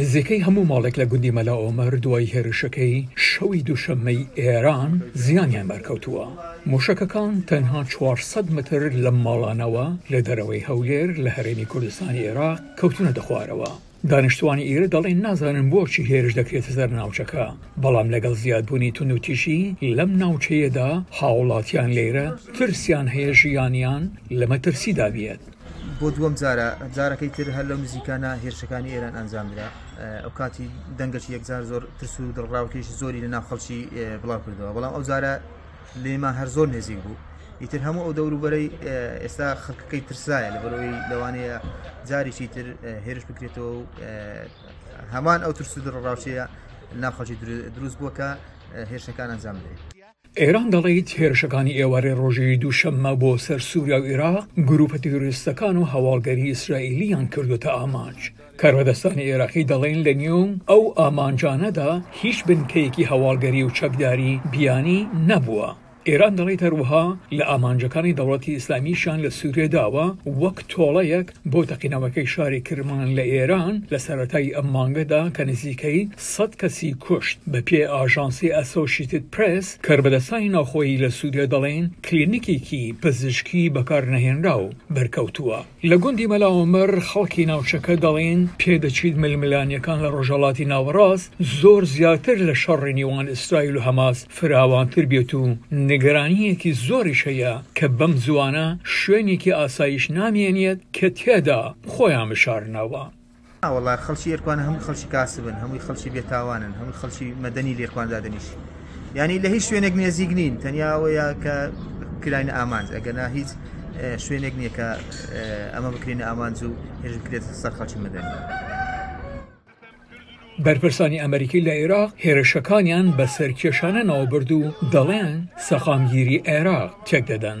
نزیکەی هەموو ماڵێک لە گوندی مەلا ئۆمەر دوای هێرشەکەی شەوی دووشەممەی ئێران زیانیان بەرکەوتووە. مووشەکەکان تەنها چوار سەد مەتر لەم ماڵانەوە لە دەرەوەی هەولێر لە هەرێمی کوردستانی ئێراق کەوتوونەتە خوارەوە. دانیشتووانی ئیرە دەڵێن نازانن بۆچی هێرش دەکرێتە سەر ناوچەکە، بەڵام لەگەڵ زیادبوونی توندوتیژی لەم ناوچەیەدا هاوڵاتیان لێرە ترسیان هەیە ژیانیان لە مەترسیدا بیت. بۆ دووەم جارە جارەکەی تر هەر لەو نزیکانە هێرشەکانی ئێران ئەنجامدرا ئەو کاتی دەنگەشی یەکجار زۆر ترس و دڵڕاوکێشی زۆری لە ناو خەڵکی بڵاو کردەوە بەڵام ئەو جارە لێما هەر زۆر نێزیک بوو ئیتر هەموو ئەو دەوروبەرەی ئێستا خەکەکەی ترسایە لە بەرەوەی لەوانەیە جاریی تر هێرش بکرێتەوە و هەمان ئەو ترس و دڕڕاوچەیە ناخەڵکی دروست بووە کە هێرشەکان ئەنجام بدەین. ئێران دەڵیت هێرشەکانی ئێوارەی ڕۆژی دووشەممە بۆ سەر سوریا و ئێراق گروپە تیرۆریستەکان و هەواڵگەری ئیسرائیلیان کردۆتە ئامانج. کاربەدەستانی ئێراقی دەڵین لە نیوەو ئەو ئامانجانەدا هیچ بنکەیەکی هەواڵگەری و چەکداری بیانی نەبووە. ئێران دەڵیت هەروەها لە ئامانجەکانی دەوڵەتی ئیسلامیشیان لە سوریە داوە وەک تۆڵەیەک بۆ تەقینەوەکەی شاری کرمان لە ئێران لە سەرەتای ئەم مانگەدا کە نزیکەی سەد کەسی کوشت. بە پێێ ئاژانسی ئەسۆشیتد پرێس، کاربەدەستانی ناوخۆیی لە سووریا دەڵێن کلینیکێکی پزیشکی بەکارنەهێنراو بەرکەوتووە لە گوندی مەلا عومەر. خەڵکی ناوچەکە دەڵێن پێدەچیت ململانێکان لە ڕۆژهەڵاتی ناوەڕاست زۆر زیاتر لە شەڕی نیوان ئیسرائیل و هەماس فراوانتر بێت و نیگەرانییەکی زۆریش هەیە کە بەم زووانە شوێنێکی ئاسایش نامێنێت کە تێدا خۆیان بشارنەوە. ناوەڵا خەڵکی ئێرکوان هەمووی خەڵکی کاسبن هەمووی خەڵکی بێ تاوانن هەمووی خەڵکی مەدەنی لێرکوان دادەنیشی یانی لە هیچ شوێنێک نێزیک نین تەنیا ئەوەیە کە کراینە ئامانج ئەگەنا هیچ شوێنێک نییە کە ئەمە بکرینە ئامانج و هێژ بکرێت سەر خەڵکی مەدەنی. بەرپرسانی ئەمەریکی لە عێراق هێرشەکانیان بە سەرکێشانە ناوبرد و دەڵێن سەقامگیری عێراق تێکدەدەن.